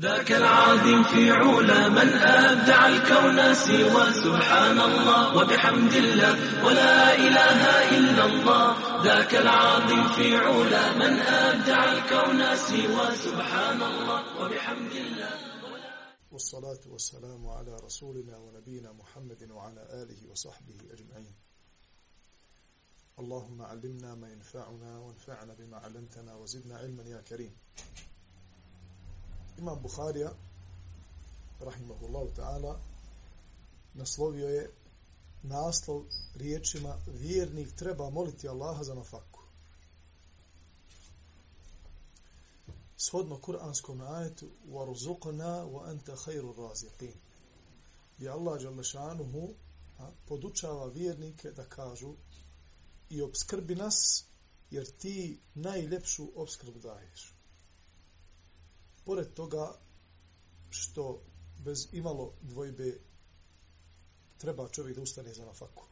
ذاك العظيم في علا من أبدع الكون سوى سبحان الله وبحمد الله ولا إله إلا الله. ذاك العظيم في علا من أبدع الكون سوى سبحان الله وبحمد الله. والصلاة والسلام على رسولنا ونبينا محمد وعلى آله وصحبه أجمعين. اللهم علمنا ما ينفعنا وانفعنا بما علمتنا وزدنا علما يا كريم. Imam Buharija, rahimahullahu ta'ala, naslovio je naslov riječima vjernik treba moliti Allaha za nafaku. Shodno kuranskom ajetu وَرُزُقْنَا وَأَنْتَ خَيْرُ الرَّازِقِينَ I Allah Đalešanuhu podučava vjernike da kažu i obskrbi nas jer ti najljepšu obskrbu daješ pored toga što bez imalo dvojbe treba čovjek da ustane za nafaku.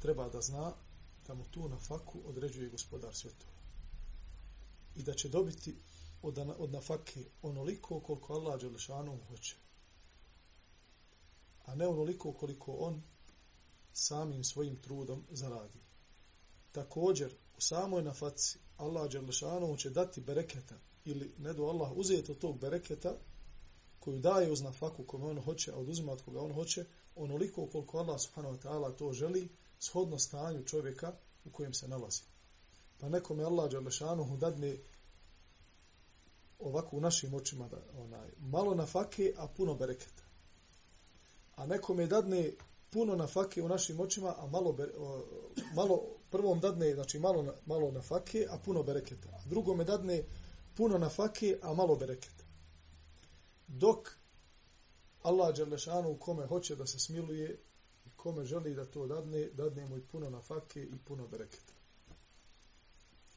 Treba da zna da mu tu nafaku određuje gospodar svjetova. I da će dobiti od, od nafake onoliko koliko Allah Đelešanu hoće. A ne onoliko koliko on samim svojim trudom zaradi. Također, u samoj nafaci Allah Đelešanu će dati bereketa ili ne do Allah uzeti od tog bereketa koju daje uz nafaku kome on hoće, a oduzima od koga on hoće, onoliko koliko Allah subhanahu wa ta'ala to želi, shodno stanju čovjeka u kojem se nalazi. Pa nekome Allah Đalešanuhu dadne ovako u našim očima da, onaj, malo nafake, a puno bereketa. A nekome dadne puno nafake u našim očima, a malo, bere, o, malo prvom dadne, znači malo, malo nafake, a puno bereketa. A drugome dadne puno nafake, a malo bereketa. Dok Allah Đerlešanu u kome hoće da se smiluje i kome želi da to dadne, dadne mu i puno nafake i puno bereketa.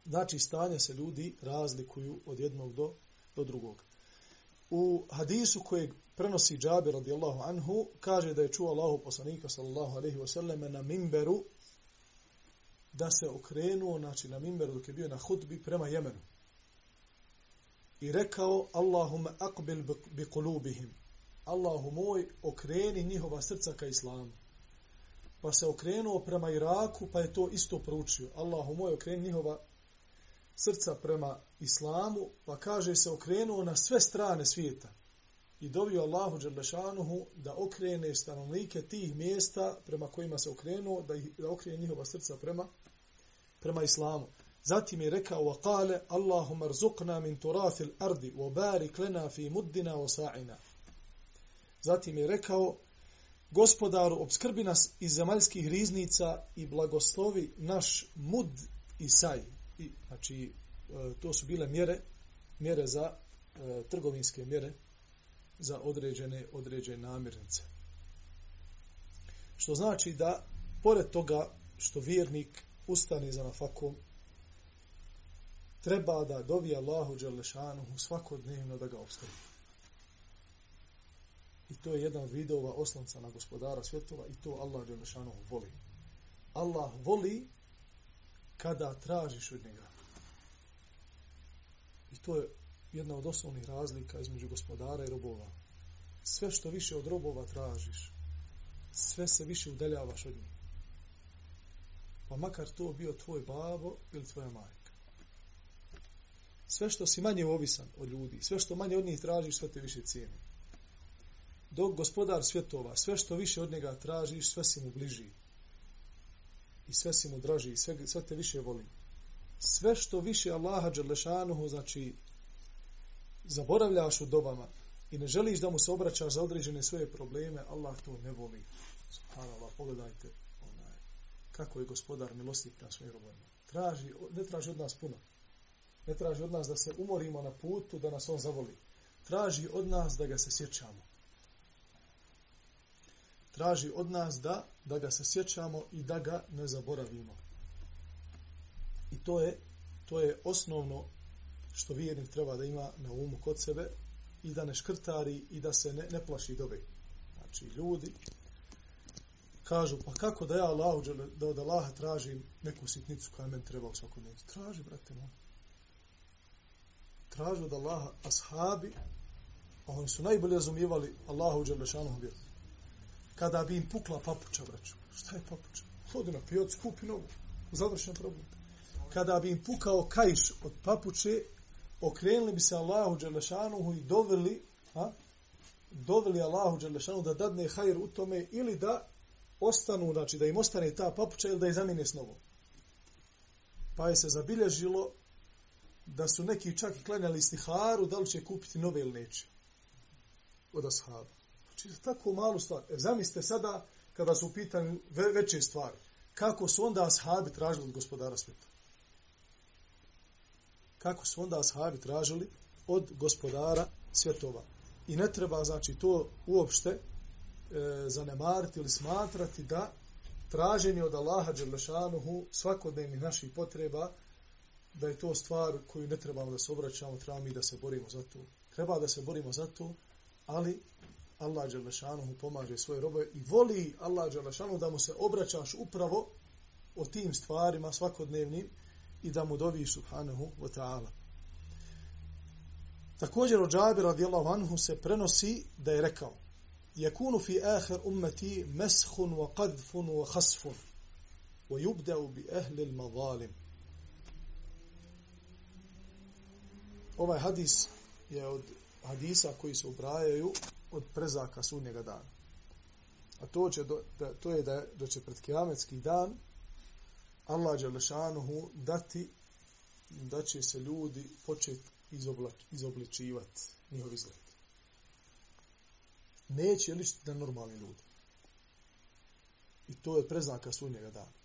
Znači, stanje se ljudi razlikuju od jednog do, do drugog. U hadisu kojeg prenosi Džabir radijallahu anhu, kaže da je čuo Allahu poslanika sallallahu alaihi wasallam na mimberu da se okrenuo, znači na mimberu dok je bio na hutbi prema Jemenu i rekao Allahumma aqbil bi kulubihim. Allahu moj okreni njihova srca ka islamu. Pa se okrenuo prema Iraku pa je to isto proučio. Allahu moj okreni njihova srca prema islamu. Pa kaže se okrenuo na sve strane svijeta i dovio Allahu Đerlešanuhu da okrene stanovnike tih mjesta prema kojima se okrenuo da, ih, da okrene njihova srca prema prema islamu. Zatim je rekao wa qale Allahumma rzuqna min الارض ardi wa barik lana fi muddina wa sa'ina. Zatim je rekao Gospodaru obskrbi nas iz zemaljskih riznica i blagoslovi naš mud i saj. I, znači e, to su bile mjere mjere za e, trgovinske mjere za određene određene namirnice. Što znači da pored toga što vjernik ustane za nafakom treba da dovi Allahu Đalešanuhu svakodnevno da ga obskrbi. I to je jedan vidova oslonca na gospodara svjetova i to Allah Đalešanuhu voli. Allah voli kada tražiš od njega. I to je jedna od osnovnih razlika između gospodara i robova. Sve što više od robova tražiš, sve se više udaljavaš od njih. Pa makar to bio tvoj babo ili tvoja majka sve što si manje ovisan od ljudi, sve što manje od njih tražiš, sve te više cijeni. Dok gospodar svjetova, sve što više od njega tražiš, sve si mu bliži. I sve si mu draži, i sve, sve te više voli. Sve što više Allaha Đerlešanuhu, znači, zaboravljaš u dobama i ne želiš da mu se obraćaš za određene svoje probleme, Allah to ne voli. Subhanallah, pogledajte onaj, kako je gospodar milostiv na svojim robojima. Traži, ne traži od nas puno. Ne traži od nas da se umorimo na putu, da nas on zavoli. Traži od nas da ga se sjećamo. Traži od nas da, da ga se sjećamo i da ga ne zaboravimo. I to je, to je osnovno što vjernik treba da ima na umu kod sebe i da ne škrtari i da se ne, ne plaši dobe. Znači, ljudi kažu, pa kako da ja Allahu, da od Allaha tražim neku sitnicu koja meni treba u svakodnevnicu? Traži, brate moj tražili od Allaha ashabi, a oni su najbolje razumijevali Allahu Đelešanuhu vjeru. Kada bi im pukla papuča, braću, šta je papuča? Hodi na pijac, kupi novu, završen problem. Kada bi im pukao kajš od papuče, okrenuli bi se Allahu Đelešanuhu i doveli, a, doveli Allahu Đelešanuhu da dadne hajr u tome ili da ostanu, znači da im ostane ta papuča ili da je zamine s novom. Pa je se zabilježilo da su neki čak i klanjali stiharu, da li će kupiti nove ili neće. Od ashaba. Znači, tako malu stvar. E, zamislite sada, kada su pitan ve veće stvari, kako su onda ashabi tražili od gospodara svijeta? Kako su onda ashabi tražili od gospodara svjetova? I ne treba, znači, to uopšte e, zanemariti ili smatrati da traženje od Allaha Đerlešanuhu svakodnevnih naših potreba da je to stvar koju ne trebamo da se obraćamo, trebamo mi da se borimo za to. Treba da se borimo za to, ali Allah Đerlešanuhu pomaže svoje robe i voli Allah Đerlešanuhu da mu se obraćaš upravo o tim stvarima svakodnevnim i da mu dovi subhanahu wa ta'ala. Također od Džabir radijallahu anhu se prenosi da je rekao يكون في آخر أمتي مسخ وقذف وخسف ويبدأ بأهل المظالم Ovaj hadis je od hadisa koji se ubrajaju od prezaka sunnjega dana. A to, će do, da, to je da, da će pred kiametski dan Allah Đalešanuhu dati da će se ljudi početi izobličivati njihov izgled neće ličiti na normalni ljudi. I to je preznaka sunnjega dana.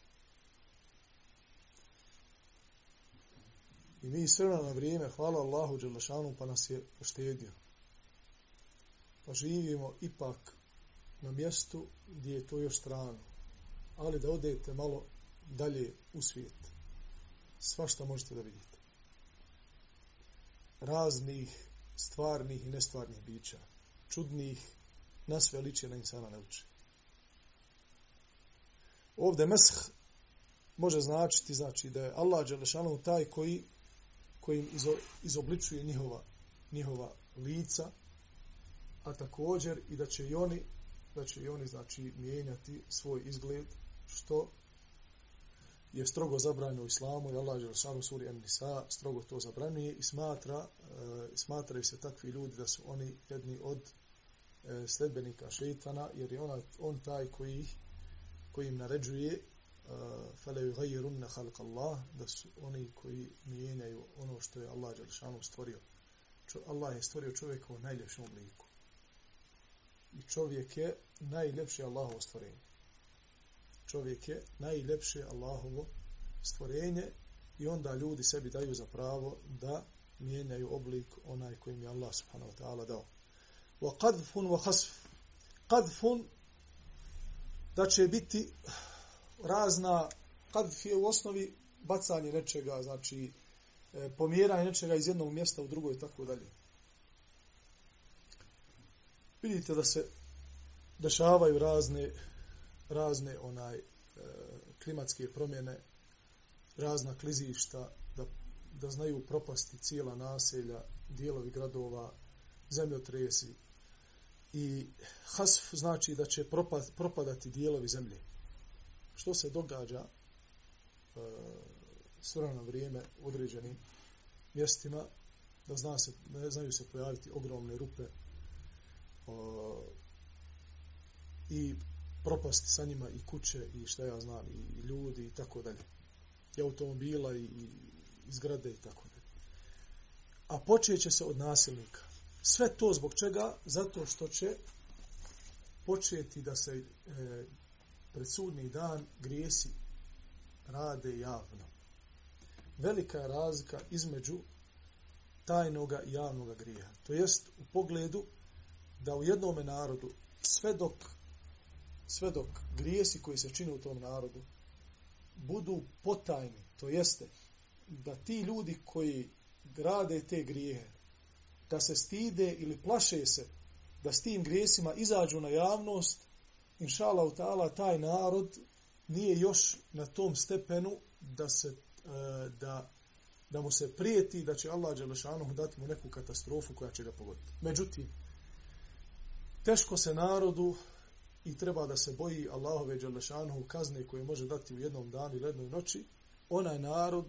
I mi sve na vrijeme, hvala Allahu Đelešanu, pa nas je poštedio. Pa živimo ipak na mjestu gdje je to još strano. Ali da odete malo dalje u svijet. Sva što možete da vidite. Raznih stvarnih i nestvarnih bića. Čudnih na sve liče na insana ne uči. Ovdje mesh može značiti znači da je Allah Đelešanu taj koji kojim izo, izobličuje njihova, njihova lica, a također i da će i oni da će i oni znači mijenjati svoj izgled što je strogo zabranjeno u islamu i Allah Đelešanu suri An-Nisa strogo to zabranjuje i smatra, e, smatraju se takvi ljudi da su oni jedni od e, sledbenika šeitana, jer je ona, on taj koji, koji im naređuje Eh, fele yughayyirunna khalq Allah da su oni koji mijenjaju ono što je Allah dželle stvorio. Allah je stvorio čovjeka u najljepšem obliku. I čovjek je najljepše Allahovo stvorenje. Čovjek je najljepše Allahovo stvorenje i onda ljudi sebi daju za pravo da mijenjaju oblik onaj kojim je Allah subhanahu wa ta'ala dao wa qadfun wa khasf qadfun da će biti razna qadf je u osnovi bacanje nečega znači e, pomjeranje nečega iz jednog mjesta u drugo i tako dalje vidite da se dešavaju razne razne onaj e, klimatske promjene razna klizišta da, da znaju propasti cijela naselja dijelovi gradova zemljotresi i hasf znači da će propad, propadati dijelovi zemlje. Što se događa e, s vrijeme u određenim mjestima, da zna se, ne znaju se pojaviti ogromne rupe e, i propasti sa njima i kuće i šta ja znam i ljudi i tako dalje. I automobila i, i zgrade i tako dalje. A počeće se od nasilnika. Sve to zbog čega? Zato što će početi da se e, pred sudni dan grijesi rade javno. Velika je razlika između tajnoga i javnoga grija. To jest u pogledu da u jednom narodu sve dok, sve dok grijesi koji se čine u tom narodu budu potajni, to jeste da ti ljudi koji grade te grijehe, da se stide ili plaše se da s tim grijesima izađu na javnost, inša Allah, taj narod nije još na tom stepenu da se e, da da mu se prijeti da će Allah Đelešanu dati mu neku katastrofu koja će ga pogoditi. Međutim, teško se narodu i treba da se boji Allahove Đelešanu kazne koje može dati u jednom danu ili jednoj noći, onaj narod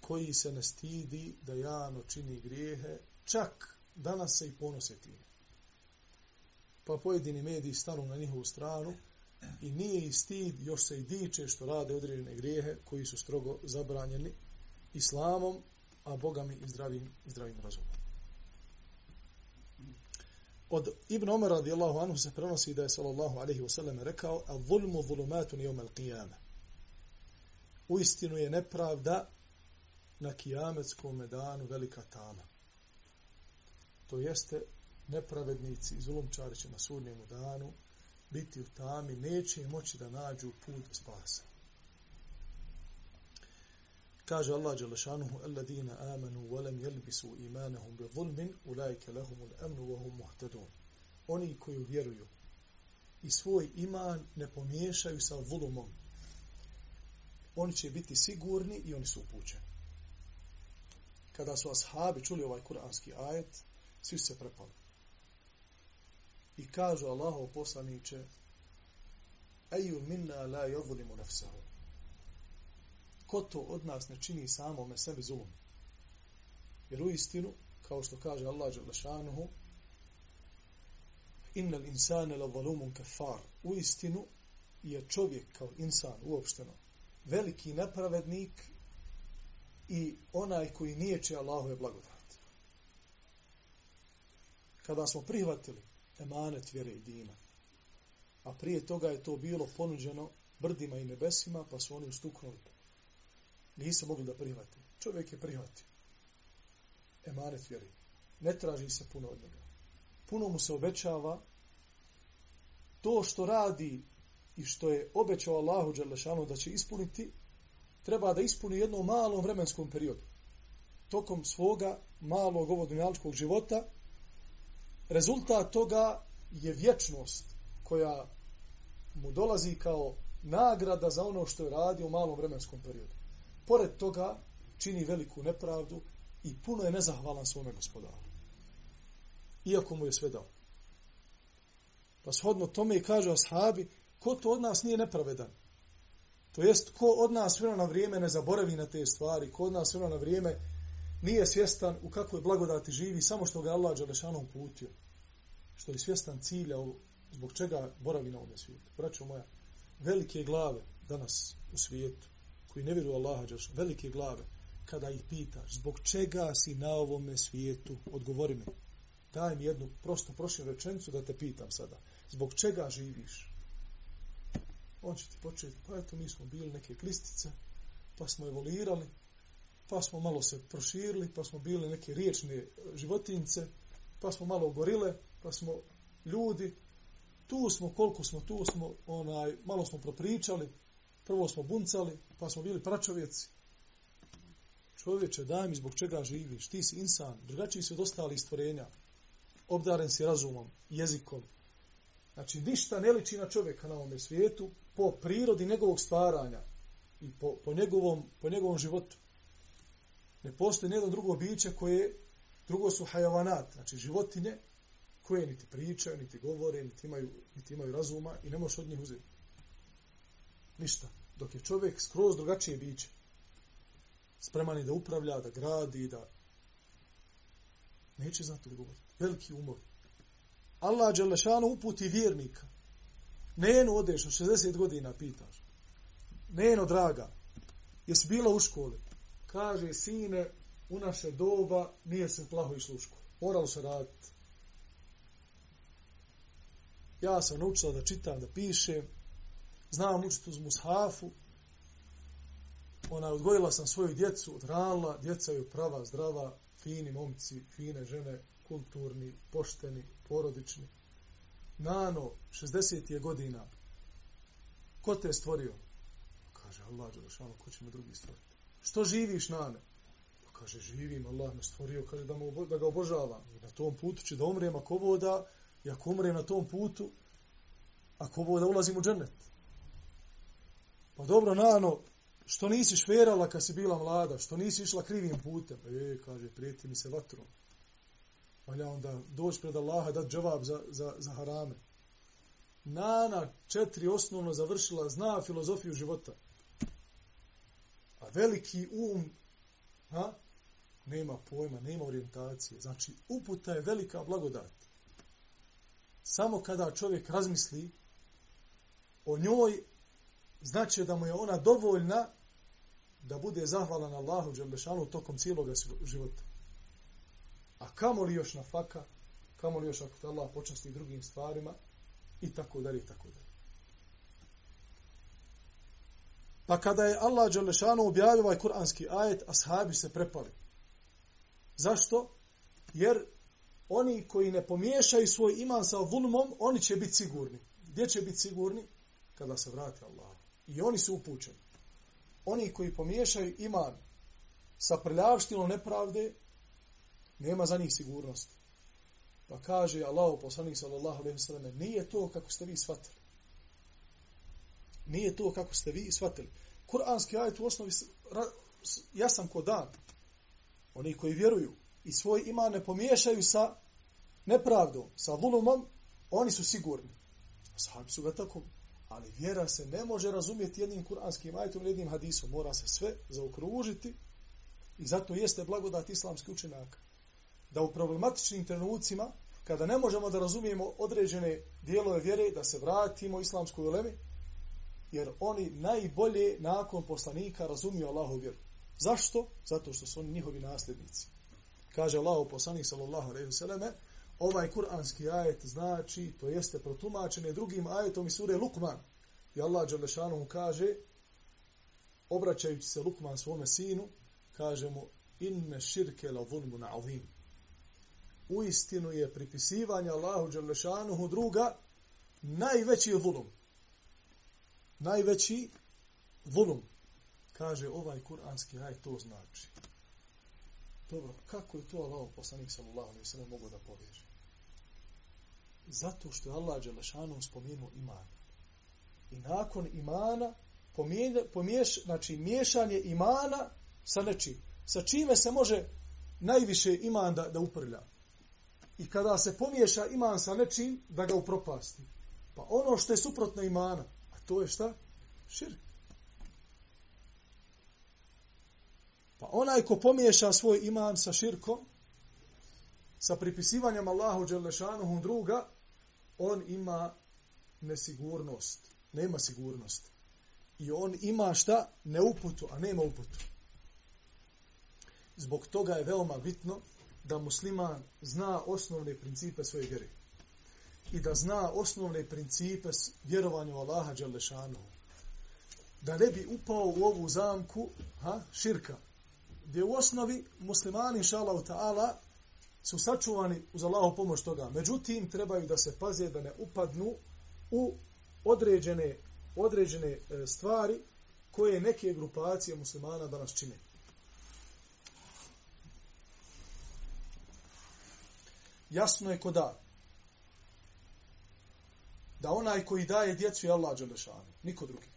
koji se ne stidi da jano čini grijehe, čak danas se i ponose tim. Pa pojedini mediji stanu na njihovu stranu i nije i stid, još se i diče što rade određene grijehe koji su strogo zabranjeni islamom, a bogami i zdravim, zdravim razumom. Od Ibn Omer radijallahu anhu se prenosi da je sallallahu alaihi wa sallam rekao a zulmu zulumatun jom al qiyama. U istinu je nepravda na kijametskom danu velika tama. To jeste nepravednici i zulumčari će na sudnjemu danu biti u tami, neće moći da nađu put spasa. Kaže Allah Đelešanuhu, Alladina amanu volem jelbisu imanahum bi zulmin, ulajke lahumul amnu, vahum muhtadun. Oni koji vjeruju i svoj iman ne pomiješaju sa zulumom. Oni će biti sigurni i oni su upućeni. Kada su ashabi čuli ovaj kuranski ajet, svi se prepali. I kažu Allahov poslaniće, Eju minna la jodlimu nafsahu ko to od nas ne čini samome sebi zulum. Jer u istinu, kao što kaže Allah Đalešanuhu, innal insane la zalumun kafar. U istinu je čovjek kao insan uopšteno veliki nepravednik i onaj koji niječe Allahove blagodati. Kada smo prihvatili emanet vjere i dina, a prije toga je to bilo ponuđeno brdima i nebesima, pa su oni ustuknuli nisu mogli da prihvati. Čovjek je prihvatio. Emanet vjeri. Ne traži se puno od njega. Puno mu se obećava to što radi i što je obećao Allahu Đalešanu da će ispuniti, treba da ispuni jednom malom vremenskom periodu. Tokom svoga malog ovog dunjaličkog života, rezultat toga je vječnost koja mu dolazi kao nagrada za ono što je radio u malom vremenskom periodu pored toga čini veliku nepravdu i puno je nezahvalan svome gospodaru. Iako mu je sve dao. Pa shodno tome i kaže ashabi, ko to od nas nije nepravedan? To jest, ko od nas vrlo na vrijeme ne zaboravi na te stvari, ko od nas vrlo na vrijeme nije svjestan u kakvoj blagodati živi, samo što ga Allah Đalešanu uputio. Što je svjestan cilja zbog čega boravi na ovom svijetu. Braćo moja, velike glave danas u svijetu koji ne vjeruju Allaha Đalešanu, velike glave, kada ih pitaš, zbog čega si na ovome svijetu, odgovori mi. Daj mi jednu prosto prošlju rečenicu da te pitam sada. Zbog čega živiš? On će ti početi, pa eto, mi smo bili neke klistice, pa smo evolirali, pa smo malo se proširili, pa smo bili neke riječne e, životince, pa smo malo gorile, pa smo ljudi, tu smo, koliko smo, tu smo, onaj, malo smo propričali, Prvo smo buncali, pa smo bili pračovjeci. Čovječe, daj mi zbog čega živiš. Ti si insan, drugačiji si od ostalih stvorenja. Obdaren si razumom, jezikom. Znači, ništa ne liči na čovjeka na ovom svijetu po prirodi njegovog stvaranja i po, po, njegovom, po njegovom životu. Ne postoji nijedno drugo biće koje, drugo su hajavanat, znači životinje, koje niti pričaju, niti govore, niti imaju, niti imaju razuma i ne možeš od njih uzeti. Ništa. Dok je čovjek skroz drugačije biće. Spreman je da upravlja, da gradi, da... Neće znati odgovor. Veliki umor. Allah Đelešanu uputi vjernika. Neno odeš, 60 godina pitaš. Neno, draga, jesi bila u školi? Kaže, sine, u naše doba nije se plaho i sluško. Moralo se raditi. Ja sam naučila da čitam, da pišem, znam učiti uz mushafu, ona odgojila sam svoju djecu odrala. djeca je prava, zdrava, fini momci, fine žene, kulturni, pošteni, porodični. Nano, 60 je godina, ko te je stvorio? Kaže, Allah, Đelešanu, ko će me drugi stvoriti? Što živiš, Nane? Pa kaže, živim, Allah me stvorio, kaže, da, mu, da ga obožavam. I na tom putu će da umrem ako voda, i ako umrem na tom putu, ako voda ulazim u džennet. Pa dobro, Nano, što nisi šverala kad si bila mlada, što nisi išla krivim putem? E, kaže, prijeti mi se vatrom. Valja onda doći pred Allaha da džavab za, za, za harame. Nana četiri osnovno završila, zna filozofiju života. Veliki um, ha, nema pojma, nema orijentacije. Znači, uputa je velika blagodat. Samo kada čovjek razmisli o njoj, znači da mu je ona dovoljna da bude zahvalan Allahu Đelešanu tokom cijelog života. A kamo li još na faka, kamo li još ako te Allah počasti drugim stvarima, i tako dalje, i tako dalje. Pa kada je Allah Đelešanu objavio ovaj kuranski ajet, ashabi se prepali. Zašto? Jer oni koji ne pomiješaju svoj iman sa vulmom, oni će biti sigurni. Gdje će biti sigurni? Kada se vrati Allah. I oni su upućeni. Oni koji pomiješaju iman sa prljavštinom nepravde, nema za njih sigurnosti. Pa kaže Allah poslanik sallallahu alejhi ve sellem, nije to kako ste vi shvatili. Nije to kako ste vi shvatili. Kur'anski ajet u osnovi ja sam ko dan. Oni koji vjeruju i svoj iman ne pomiješaju sa nepravdom, sa zulumom, oni su sigurni. Sahabi su ga tako. Ali vjera se ne može razumjeti jednim kuranskim ajetom, ili jednim hadisom. Mora se sve zaokružiti i zato jeste blagodat islamski učenjaka da u problematičnim trenucima, kada ne možemo da razumijemo određene dijelove vjere, da se vratimo islamskoj ulemi, jer oni najbolje nakon poslanika razumiju Allahu vjeru. Zašto? Zato što su oni njihovi nasljednici. Kaže Allah poslanik sallallahu alejhi ve selleme, ovaj kuranski ajet znači, to jeste protumačene drugim ajetom iz sure Lukman. I Allah dželle kaže obraćajući se Lukman svome sinu, kaže mu inne shirke la zulmun azim u istinu je pripisivanje Allahu Đelešanuhu druga najveći zulum. Najveći volum. Kaže ovaj kuranski aj to znači. Dobro, kako je to Allah poslanik sallallahu alaihi sallam mogu da povježi? Zato što je Allah Đelešanom spomenuo iman. I nakon imana pomiješ, znači miješanje imana sa nečim. Sa čime se može najviše iman da, da uprlja? i kada se pomiješa iman sa nečim, da ga upropasti. Pa ono što je suprotno imana, to je šta? Širk. Pa onaj ko pomiješa svoj iman sa širkom, sa pripisivanjem Allahu Đelešanuhu druga, on ima nesigurnost. Nema sigurnost. I on ima šta? Neuputu, a nema uputu. Zbog toga je veoma bitno da musliman zna osnovne principe svoje vjere i da zna osnovne principe vjerovanja u Allaha Đalešanu. Da ne bi upao u ovu zamku ha, širka, gdje u osnovi muslimani, inša ta'ala, su sačuvani uz Allahu pomoć toga. Međutim, trebaju da se paze da ne upadnu u određene, određene e, stvari koje neke grupacije muslimana danas čine. jasno je koda. Da da onaj koji daje djecu je Allah Đelešanu, niko drugi.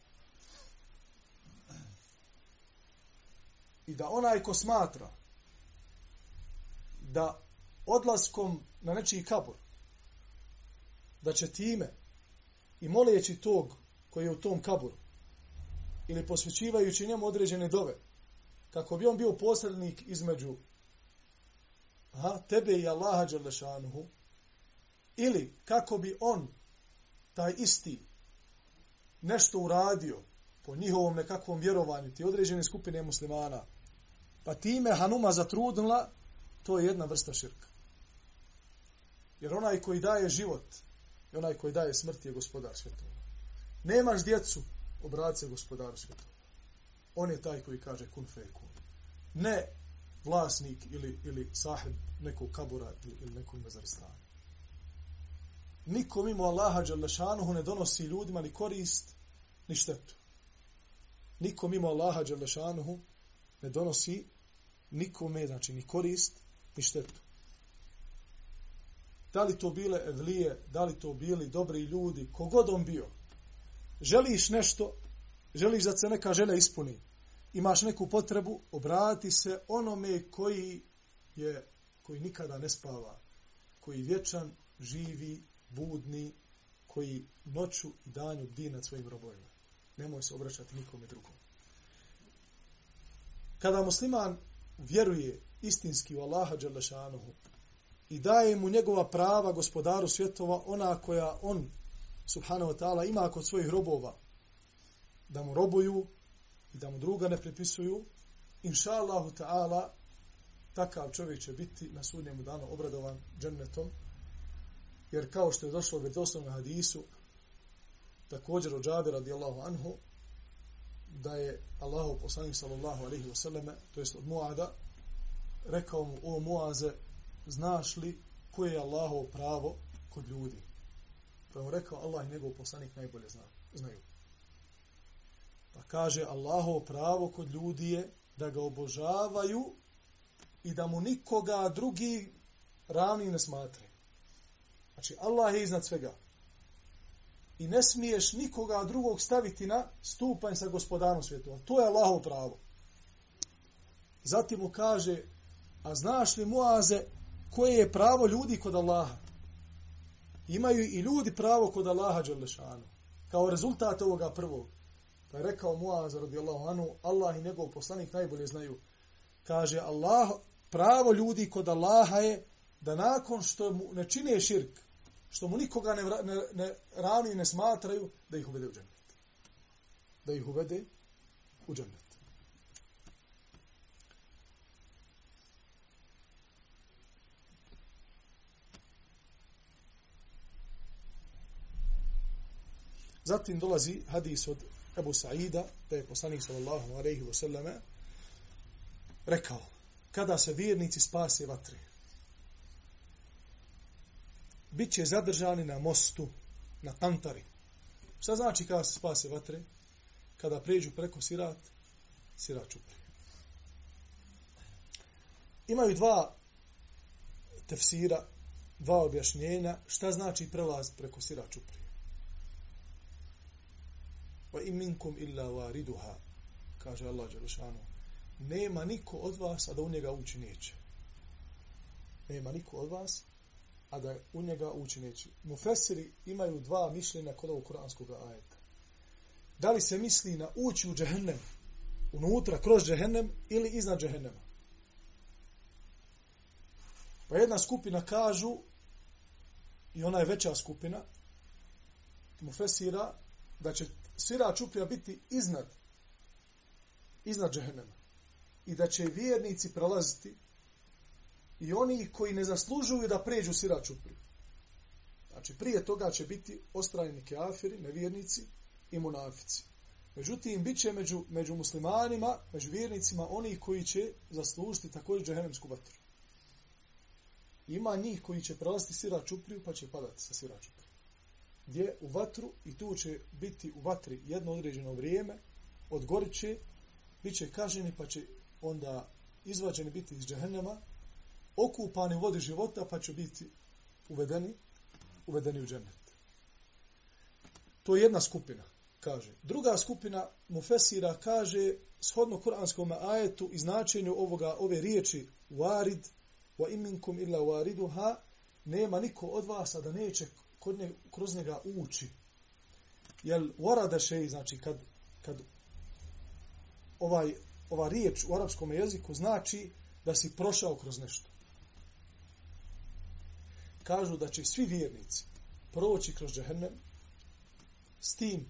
I da onaj ko smatra da odlaskom na nečiji kabur, da će time i moleći tog koji je u tom kaburu, ili posvećivajući njemu određene dove, kako bi on bio posrednik između ha, tebe i Allaha Đalešanuhu, ili kako bi on, taj isti, nešto uradio po njihovom nekakvom vjerovanju, ti određene skupine muslimana, pa time Hanuma zatrudnila, to je jedna vrsta širka. Jer onaj koji daje život, i onaj koji daje smrt je gospodar svjetova. Nemaš djecu, obraci se gospodaru svjetova. On je taj koji kaže kun fe kun. Ne vlasnik ili, ili sahib nekog kabura ili, ili nekog mezarstana. Niko mimo Allaha Đalešanuhu ne donosi ljudima ni korist, ni štetu. Niko mimo Allaha Đalešanuhu ne donosi nikome, znači ni korist, ni štetu. Da li to bile evlije, da li to bili dobri ljudi, kogod on bio. Želiš nešto, želiš da se neka želja ispuni, imaš neku potrebu, obrati se onome koji je, koji nikada ne spava, koji vječan, živi, budni, koji noću i danju bdi nad svojim robojima. Nemoj se obraćati nikome drugom. Kada musliman vjeruje istinski u Allaha Đalešanuhu i daje mu njegova prava gospodaru svjetova, ona koja on, subhanahu wa ta'ala, ima kod svojih robova, da mu robuju i da mu druga ne pripisuju, inša Allahu ta'ala, takav čovjek će biti na sudnjemu danu obradovan džennetom, jer kao što je došlo u vjerodostojnom hadisu, također od Džabe radijallahu anhu, da je Allahu poslanik sallallahu alejhi ve selleme to jest od Muada rekao mu o Muaze znaš li koje je Allahovo pravo kod ljudi? Pa mu rekao Allah i njegov poslanik najbolje zna, znaju. Pa kaže Allahovo pravo kod ljudi je da ga obožavaju i da mu nikoga drugi ravni ne smatre znači Allah je iznad svega i ne smiješ nikoga drugog staviti na stupanj sa gospodarom svijetu. To je Allahovo pravo. Zatim mu kaže, a znaš li Muaze koje je pravo ljudi kod Allaha? Imaju i ljudi pravo kod Allaha Đalešanu. Kao rezultat ovoga prvog. Pa je rekao Muaz radijallahu anu, Allah i njegov poslanik najbolje znaju. Kaže, Allah, pravo ljudi kod Allaha je da nakon što mu ne čine širk, što mu nikoga ne, ne, ne ravni ne smatraju da ih uvede u džennet. Da ih uvede u džennet. Zatim dolazi hadis od Ebu Sa'ida, da je poslanik sallallahu alaihi wa sallame rekao, kada se vjernici spase vatre, bit će zadržani na mostu, na kantari. Šta znači kada se spase vatre? Kada pređu preko sirat, sirat čupri. Imaju dva tefsira, dva objašnjenja, šta znači prelaz preko sirat čupri. Va im minkum illa variduha, kaže Allah Đelešanu. Nema niko od vas, a da u njega ući neće. Nema niko od vas, a da u njega ući neće. Mufesiri imaju dva mišljenja kod ovog kuranskog ajeta. Da li se misli na ući u džehennem, unutra, kroz džehennem ili iznad džehennema? Pa jedna skupina kažu, i ona je veća skupina, Mufesira, da će svira čuprija biti iznad, iznad džehennema. I da će vjernici prelaziti i oni koji ne zaslužuju da pređu sirat čupri. Znači, prije toga će biti ostrajni keafiri, nevjernici i munafici. Međutim, bit će među, među muslimanima, među vjernicima, oni koji će zaslužiti također džahenemsku vatru. Ima njih koji će prelaziti sira čupriju, pa će padati sa sira čupriju. Gdje? U vatru i tu će biti u vatri jedno određeno vrijeme, odgorit će, bit će kaženi, pa će onda izvađeni biti iz džehennema, okupani u vodi života, pa će biti uvedeni, uvedeni u džennet. To je jedna skupina, kaže. Druga skupina Mufesira kaže, shodno kuranskom ajetu i značenju ovoga, ove riječi varid, wa iminkum illa wariduha, nema niko od vas, a da neće kod nje, kroz njega ući. Jel, warada še, znači, kad, kad ovaj, ova riječ u arapskom jeziku znači da si prošao kroz nešto kažu da će svi vjernici proći kroz džehennem s tim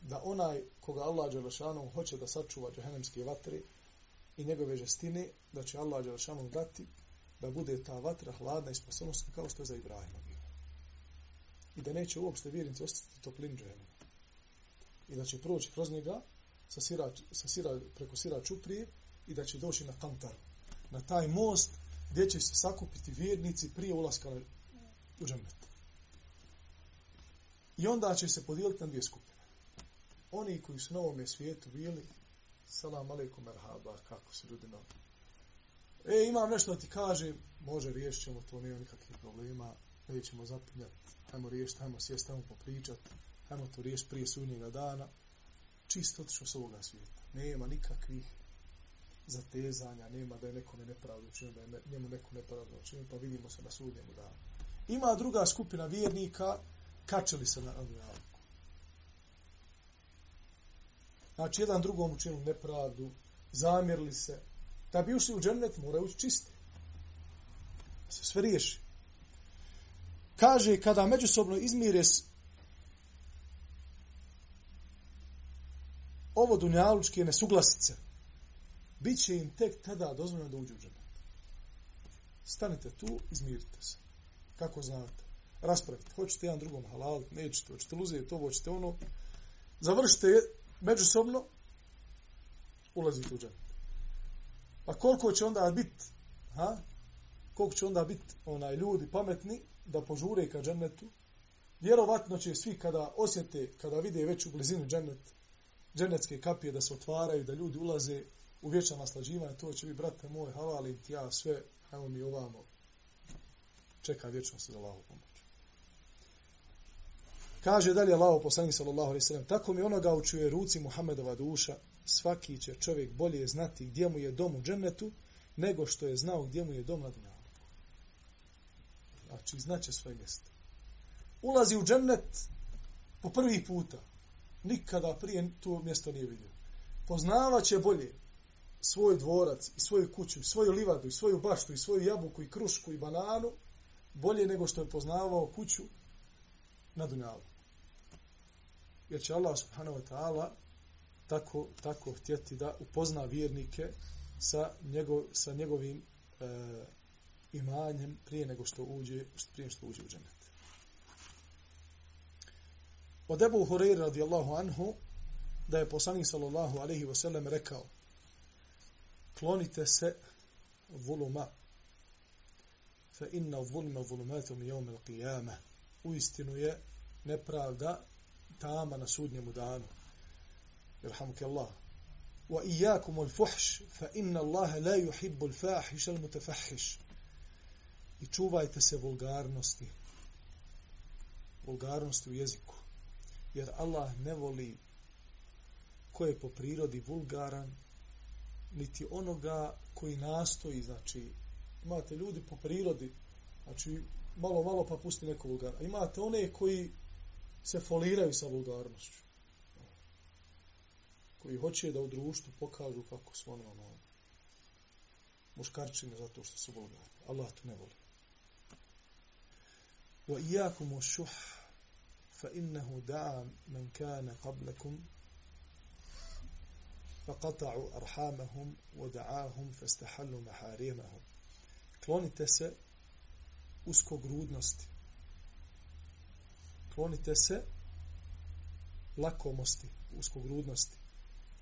da onaj koga Allah Đelešanom hoće da sačuva džehennemske vatre i njegove žestine, da će Allah Đelešanom dati da bude ta vatra hladna i spasonosna kao što je za Ibrahima bilo. I da neće uopšte vjernici ostati toplin džehennema. I da će proći kroz njega sa sira, sa sira, preko sira čuprije i da će doći na kantar, na taj most gdje će se sakupiti vjernici prije ulaska u džennet. I onda će se podijeliti na dvije skupine. Oni koji su na ovome svijetu bili, salam alaikum merhaba, kako se ljudi novi. E, imam nešto da ti kažem, može, riješit ćemo to, nema nikakvih problema, nećemo zapinjati, hajmo riješiti, hajmo sjest, hajmo popričati, hajmo to riješiti prije sunnjega dana, čisto otišao s ovoga svijeta. Nema nikakvih zatezanja, nema da je nekome nepravdu učinio, da je njemu neko nepravdu učinio, pa vidimo se na sudnjemu danu. Ima druga skupina vjernika, kačeli se na adunjalku. Znači, jedan drugom učinili nepravdu, zamjerili se, da bi ušli u džennet, moraju ući čisti. Da se sve riješi. Kaže, kada međusobno izmire ovo dunjalučke nesuglasice, bit će im tek tada dozvoljeno da uđu u džennet. Stanite tu, izmirite se. Kako znate? Raspravite. Hoćete jedan drugom halal, nećete, hoćete uzeti to, hoćete ono. Završite međusobno, ulazite u džennet. Pa koliko će onda biti, ha? Koliko će onda biti onaj ljudi pametni da požure ka džennetu? Vjerovatno će svi kada osjete, kada vide već u blizinu džennet, džennetske kapije da se otvaraju, da ljudi ulaze u vječna naslađivanja, to će biti, brate moj, havalim ti ja sve, evo mi ovamo, čeka vječnost za Allahovu pomoć. Kaže dalje Allahu poslanik sallallahu alejhi ve sellem tako mi onoga u čuje ruci Muhammedova duša svaki će čovjek bolje znati gdje mu je dom u džennetu nego što je znao gdje mu je dom na dunjalu. Znači znaće svoje mjesto. Ulazi u džennet po prvi puta. Nikada prije to mjesto nije vidio. Poznavaće bolje svoj dvorac i svoju kuću, i svoju livadu, i svoju baštu, i svoju jabuku, i krušku, i bananu, bolje nego što je poznavao kuću na dunjalu. Jer će Allah subhanahu wa ta'ala tako, tako htjeti da upozna vjernike sa, njegov, sa njegovim e, imanjem prije nego što uđe, prije što uđe u dženet. Od Ebu Hureyre radijallahu anhu da je poslanik sallallahu alaihi wa sallam rekao klonite se vuluma fa inna zulma zulmatum yawm al-qiyamah. U istinu je nepravda tama na sudnjem danu. Ilhamuke Allah wa iyyakum al-fuhsh fa inna Allah la yuhibbu al-fahish al-mutafahhish i čuvajte se vulgarnosti. Vulgarnosti u jeziku. Jer Allah ne voli ko je po prirodi vulgaran niti onoga koji nastoji znači imate ljudi po prirodi znači malo malo pa pusti neko vulgar imate one koji se foliraju sa vulgarnošću koji hoće da u društvu pokažu kako su ono, ono muškarčine zato što su vulgarni. Allah to ne voli. Wa iyakum shuh fa innahu da'a man kana qablakum فقطعوا أرحامهم ودعاهم فاستحلوا محارمهم klonite se uskogrudnosti klonite se lakomosti uskogrudnosti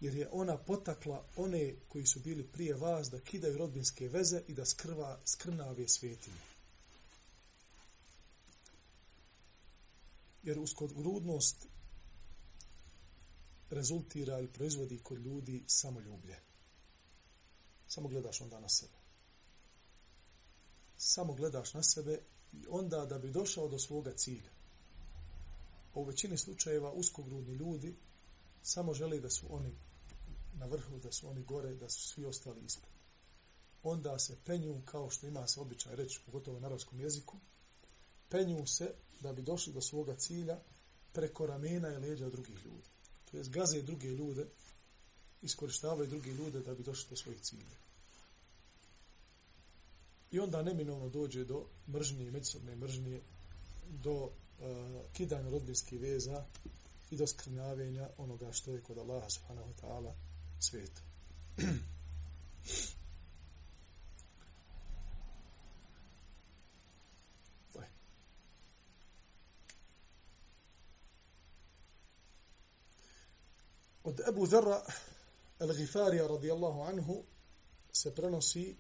jer je ona potakla one koji su bili prije vas da kidaju rodbinske veze i da skrva, skrnave svetinje. Jer uskogrudnost rezultira ili proizvodi kod ljudi samoljublje. Samo gledaš onda na sebe. Samo gledaš na sebe i onda da bi došao do svoga cilja. A u većini slučajeva uskogrudni ljudi samo žele da su oni na vrhu, da su oni gore, da su svi ostali ispod. Onda se penju, kao što ima se običaj reći, pogotovo na arabskom jeziku, penju se da bi došli do svoga cilja preko ramena i leđa drugih ljudi. To je gaze druge ljude, iskoristavaju druge ljude da bi došli do svojih cilja. I onda neminovno dođe do mržnje, međusobne mržnje, do uh, kidanja rodbinskih veza i do skrnjavenja onoga što je kod Allaha subhanahu wa ta'ala sveta. Od Ebu Zerra al-Ghifarija radijallahu anhu se prenosi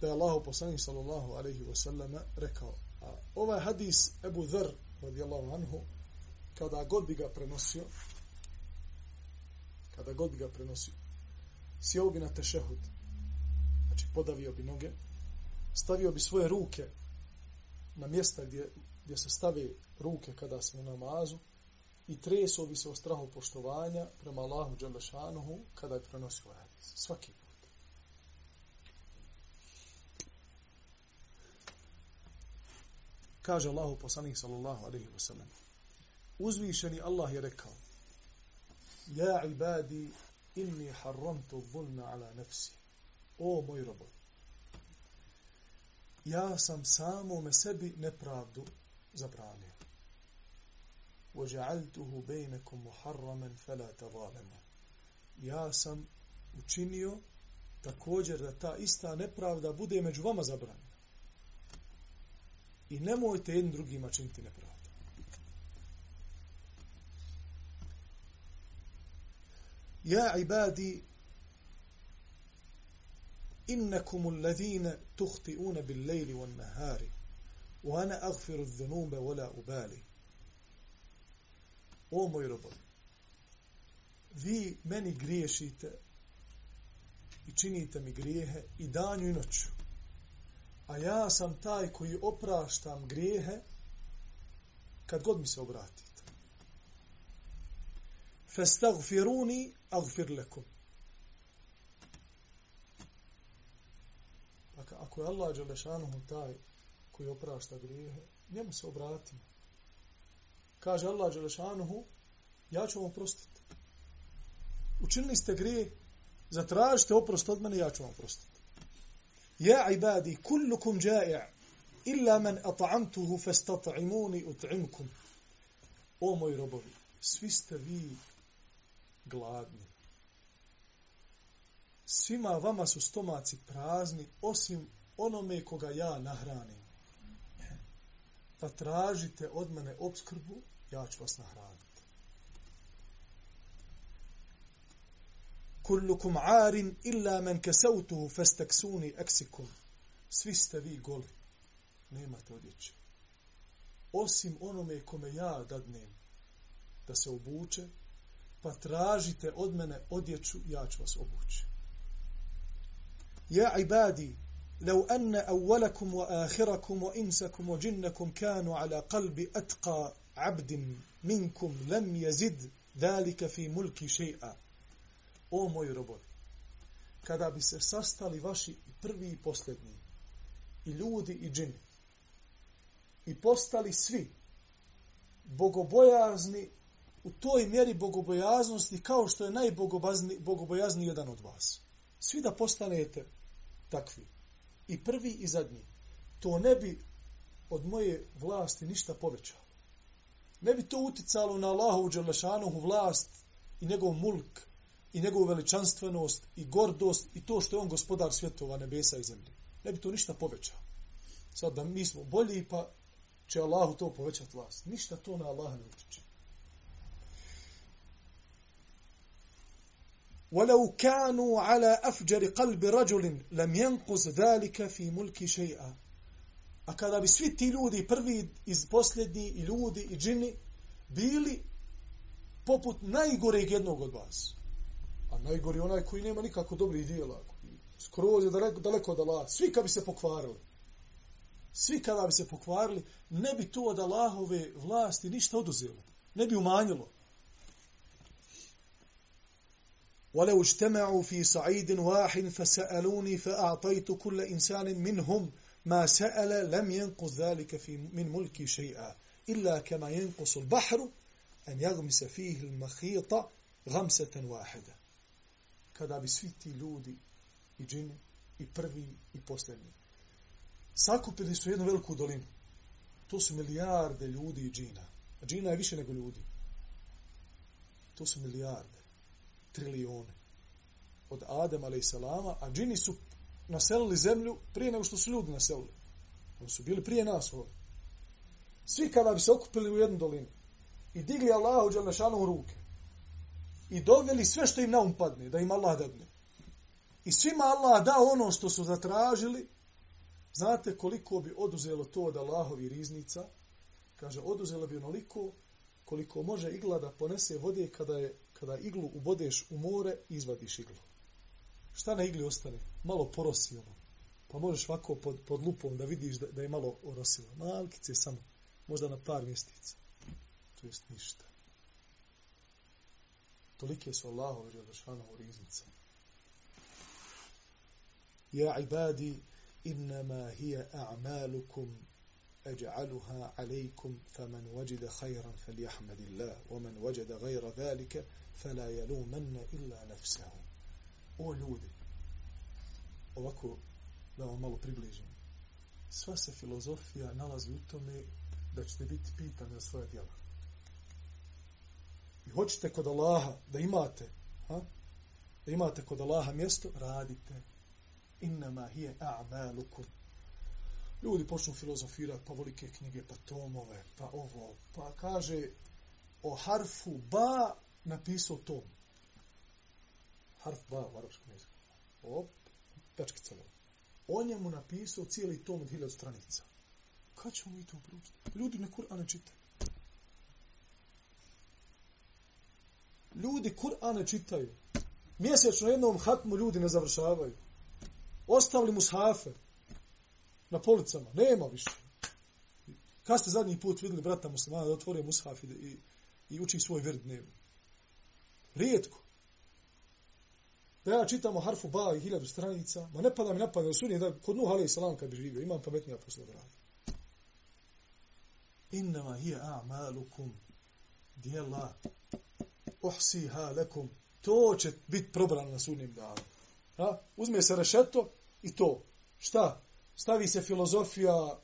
da je Allah poslanik sallallahu alaihi wa sallam rekao a ovaj hadis Ebu Dharr radijallahu anhu kada god bi ga prenosio kada god ga prenosio Sjeo bi na tešehud Znači, podavio bi noge, stavio bi svoje ruke na mjesta gdje, gdje se stave ruke kada se u namazu i treso bi se o strahu poštovanja prema Allahu Đalešanuhu kada je prenosio ovaj hadis. Svaki put. Kaže Allahu poslanik sallallahu alaihi wa sallam. Uzvišeni Allah je rekao Ja ibadi inni harramtu zulma ala nafsi. O moj robot. Ja sam samome sebi nepravdu zabranio. وَجَعَلْتُهُ بَيْنَكُمْ مُحَرَّمًا فَلَا تَظَالَمُ Ja sam učinio također da ta ista nepravda bude među vama zabranjena. I nemojte jednim drugima činiti nepravdu. Ja ibadi innakum alladhina tukhti'una bil-layli wan-nahari wa ana aghfiru adh-dhunuba wa la ubali. O moj robovi, vi meni griješite i činite mi grijehe i danju i noću. A ja sam taj koji opraštam grijehe kad god mi se obratite. Festagfiruni agfir lekum. Dakle, ako je Allah Đelešanuhu taj koji oprašta grijehe, njemu se obratimo. Kaže Allah Đelešanuhu, ja ću vam oprostiti. Učinili ste grije, zatražite oprost od mene, ja ću vam oprostiti. Ja ibadi, kullukum džaja, illa man at'amtuhu fastat'imuni ut'imkum. O moji robovi, svi ste vi gladni. Svima vama su stomaci prazni, osim onome koga ja nahranim. Pa tražite od mene obskrbu, ja ću vas nahraniti. Kullukum arin illa men kesautuhu festeksuni eksikum. Svi ste vi goli. Nemate odjeće. Osim onome kome ja dadnem da se obuče, pa tražite od mene odjeću, ja ću vas obući. Ja ibadi, لو أن أولكم وآخركم وإنسكم وجنكم كانوا على قلب أتقى عبد منكم لم يزد ذلك في ملك شيئا O moji robovi, kada bi se sastali vaši prvi i posljednji, i ljudi i džini, i postali svi bogobojazni u toj mjeri bogobojaznosti kao što je najbogobojazni jedan od vas. Svi da postanete takvi. I prvi i zadnji. To ne bi od moje vlasti ništa povećalo. Ne bi to uticalo na Allahu Đelešanuhu vlast i njegov mulk i njegovu veličanstvenost i gordost i to što je on gospodar svjetova nebesa i zemlje. Ne bi to ništa povećalo. Sad da mi smo bolji pa će Allahu to povećati vlast. Ništa to na Allaha ne utiče. ولو كانوا على أفجر قلب رجل لم ينقص ذلك في ملك شيئا A kada bi svi ti ljudi, prvi iz posljednji, i ljudi, i džini, bili poput najgoreg jednog od vas. A najgori onaj koji nema nikako dobri dijela. Skroz je daleko, daleko od Allah. Svi kada bi se pokvarili. Svi kada bi se pokvarili, ne bi to od Allahove vlasti ništa oduzelo. Ne bi umanjilo. ولو اجتمعوا في صعيد واحد فسألوني فأعطيت كل إنسان منهم ما سأل لم ينقص ذلك في من ملكي شيئا إلا كما ينقص البحر أن يغمس فيه المخيط غمسة واحدة kada bi svi ti ljudi i džini i prvi i posljednji sakupili su jednu veliku dolinu to su milijarde ljudi i džina a džina je više nego ljudi to su milijarde trilijone od Adem a.s. a džini su naselili zemlju prije nego što su ljudi naselili. Oni su bili prije nas ovdje. Svi kada bi se okupili u jednu dolinu i digli Allahu Đalešanu u ruke i doveli sve što im na um padne, da im Allah dadne. I svima Allah da ono što su zatražili, znate koliko bi oduzelo to od Allahovi riznica? Kaže, oduzelo bi onoliko koliko može igla da ponese vode kada je kada iglu ubodeš u more, i izvadiš iglu. šta na igli ostane? Malo porosi ono. Pa možeš ovako pod, pod lupom da vidiš da, da je malo orosilo. Malkice samo. Možda na par mjestica. To jest ništa. Tolike su Allahove želešana u riznice. Ja ibadi, innama hija a'malukum أجعلها عليكم فمن وجد خيرا فليحمد الله ومن وجد غير ذلك فلا يلومن إلا نفسه O ljudi, ovako da vam malo približim. Sva se filozofija nalazi u tome da ćete biti pitani za svoje djela. I hoćete kod Allaha da imate, ha? da imate kod Allaha mjesto, radite. Innama hije a'malukum. Ljudi počnu filozofirati, pa volike knjige, pa tomove, pa ovo, pa kaže o harfu ba napisao tom. Harf ba u arapskom jeziku. Op, pečkica ovo. O njemu napisao cijeli tom od hiljad stranica. Kad ćemo mi to proučiti? Ljudi ne Kur'an ne čitaju. Ljudi Kur'an ne čitaju. Mjesečno jednom hatmu ljudi ne završavaju. Ostavili mu shafe na policama. Nema više. Kad ste zadnji put vidjeli brata muslimana da otvore mushaf i, i, i uči svoj vrt dnevno? Rijetko. Da ja čitam o harfu ba i hiljadu stranica, ma ne pada mi napada, da da kod Nuh alaih salam kad bi živio, imam pametnija posla da radim. Innama hiya a'malukum dijela uhsiha lekum. To će biti probrano na sudnjem danu. Ha? Uzme se rešeto i to. Šta? Stavi se filozofija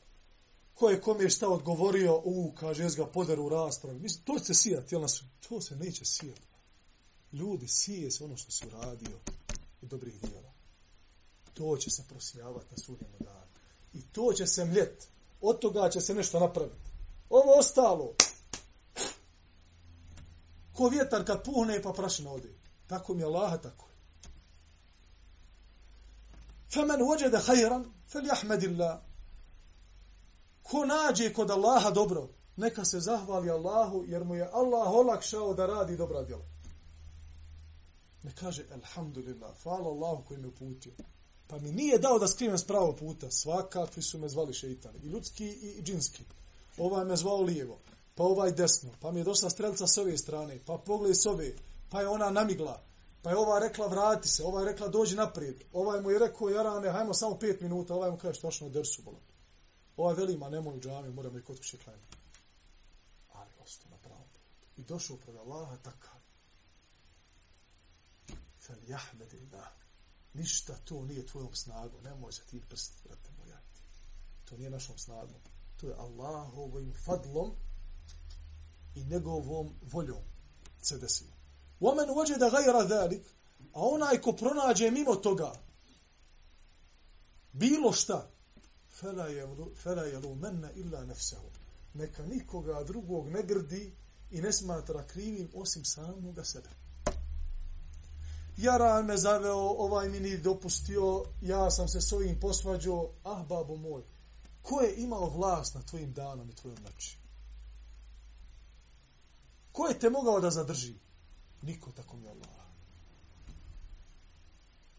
ko je kome šta odgovorio, u, kaže, jes ga poder u raspravi. Mislim, to će se sijati, jel nas? To se neće sijati. Ljudi, sije se ono što si uradio i dobrih djela. To će se prosijavati na sudnjem danu. I to će se mljet. Od toga će se nešto napraviti. Ovo ostalo. Ko vjetar kad puhne pa prašina ode. Tako mi je Allaha, tako je. Femen uđede hajran, fel jahmedillah. Ko nađe kod Allaha dobro, neka se zahvali Allahu, jer mu je Allah olakšao da radi dobra djela. Ne kaže, alhamdulillah, hvala Allahu koji me uputio. Pa mi nije dao da skrivem s pravo puta. Svakakvi su me zvali šeitani. I ljudski i, i džinski. Ovaj me zvao lijevo. Pa ovaj desno. Pa mi je došla strelca s ove strane. Pa pogled s ove. Pa je ona namigla. Pa je ova rekla vrati se. Ova je rekla dođi naprijed. Ovaj mu je rekao jarane, hajmo samo pet minuta. Ovaj mu kaže što što dersu bolan. Ovaj veli ma nemoj u džami, moramo i kod kuće klanjati. Ali ostao na pravom putu. I došao pred Allaha takav. Fel jahmedillah. Ništa to nije tvojom snagom. Nemoj se ti prst, brate moja. To nije našom snagom. To je Allahovim fadlom i njegovom voljom se desilo. Omen uođe da gajra dalik, a onaj ko pronađe mimo toga, bilo šta, fela je lumenne illa nefsehu. Neka nikoga drugog ne grdi i ne smatra krivim osim samoga sebe. Jaran me zaveo, ovaj mi ni dopustio, ja sam se s ovim posvađao, ah, babo moj, ko je imao vlast na tvojim danom i tvojom noći? Ko je te mogao da zadrži? Niko tako mi Allah.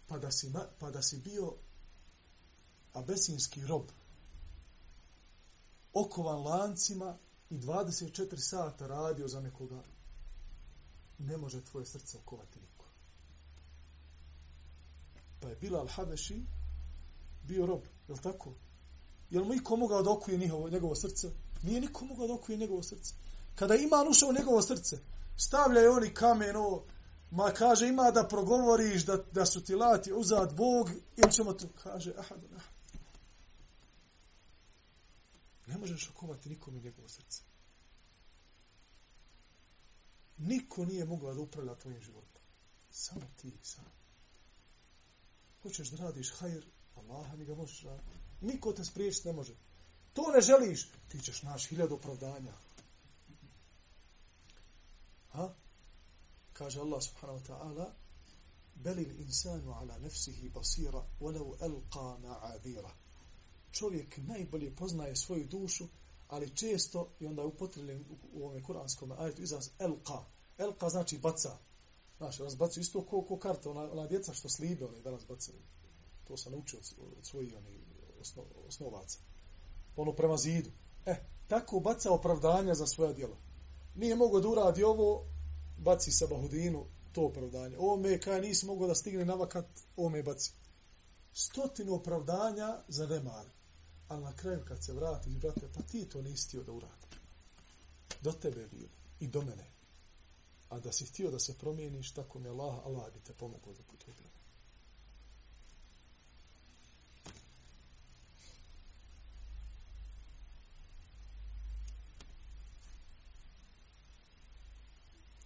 Pa da si, pa da si bio abesinski rob, okovan lancima i 24 sata radio za nekoga, ne može tvoje srce okovati niko. Pa je Bilal Habeši bio rob, je li tako? Je li mu iko mogao da okuje njegovo, njegovo srce? Nije niko mogao da okuje njegovo srce. Kada iman ušao u njegovo srce, stavljaju oni kamen, ovo, ma kaže ima da progovoriš da, da su ti lati uzad Bog, ili ćemo to, kaže, ahad, ahad. Ne možeš okovati nikom i njegovo srce. Niko nije mogla da upravlja tvojim životom. Samo ti sam. Hoćeš da radiš hajr, Allah mi ga možeš raditi. Niko te spriječiti ne može. To ne želiš, ti ćeš naš hiljad opravdanja. Ha? Kaže Allah subhanahu wa ta'ala Belil insanu ala nefsihi basira walau elqa ma'adira. Čovjek najbolje poznaje svoju dušu, ali često, i onda upotrebljen u ovom kuranskom ajetu izraz elqa. Elqa znači baca. Znaš, razbacuju isto ko, ko karta, ona, ona djeca što slibe, one danas bacaju. To sam naučio od, od svojih oni, osno, osnovaca. Ono prema zidu. E, tako baca opravdanja za svoja djela. Nije mogao da uradi ovo, baci sa Bahudinu to opravdanje. Ovo me, kaj nisi mogao da stigne na vakat, ovo me baci. Stotinu opravdanja za nemar. Ali na kraju kad se vrati, brate, pa ti to nisi htio da uradi. Do tebe je bilo. I do mene. A da si htio da se promijeniš, tako mi Allah, Allah bi te pomogao da putu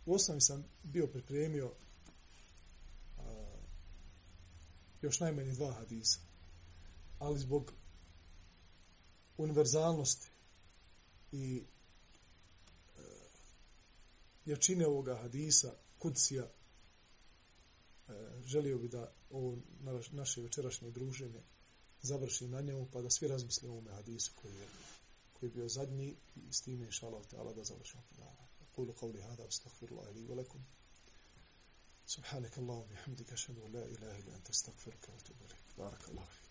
U osnovi sam bio pripremio a, još najmanje dva hadisa. Ali zbog univerzalnosti i e, jačine ovoga hadisa, kudsija, e, želio bi da ovo naše večerašnje druženje završi na njemu, pa da svi razmislimo o ovome hadisu koji je, koji je bio zadnji i s time, inša Allah, da završimo predavanje. أقول قولي هذا أستغفر الله لي ولكم. سبحانك اللهم وبحمدك أشهد أن لا إله إلا أنت أستغفرك وأتوب إليك. بارك الله فيك.